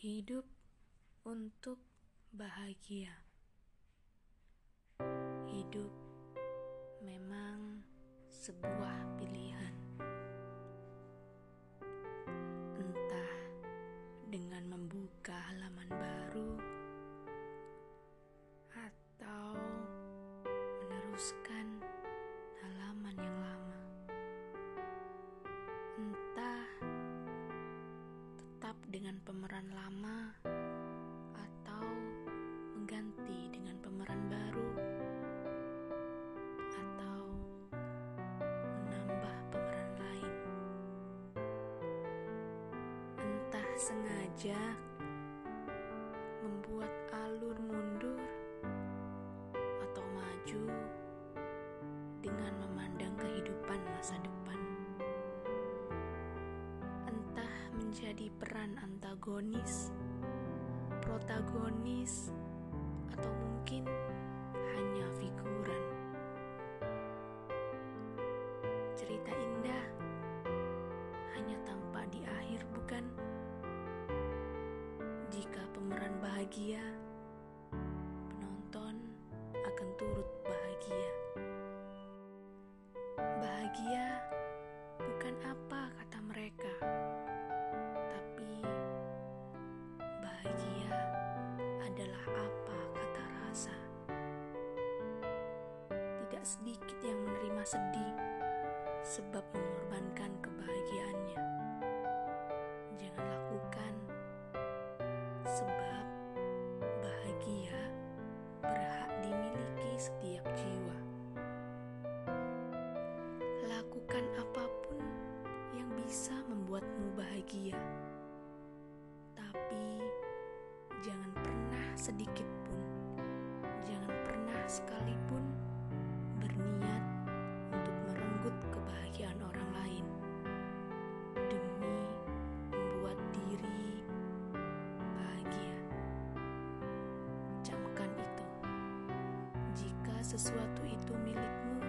Hidup untuk bahagia. Hidup memang sebuah pilihan. Entah dengan membuka halaman baru atau meneruskan tetap dengan pemeran lama atau mengganti dengan pemeran baru atau menambah pemeran lain. Entah sengaja membuat alur mundur atau maju dengan memandang menjadi peran antagonis, protagonis, atau mungkin hanya figuran. Cerita indah hanya tampak di akhir, bukan? Jika pemeran bahagia, Tidak sedikit yang menerima sedih sebab mengorbankan kebahagiaannya. Jangan lakukan, sebab bahagia berhak dimiliki setiap jiwa. Lakukan apa pun yang bisa membuatmu bahagia, tapi jangan pernah sedikit pun, jangan pernah sekalipun sesuatu itu milikmu,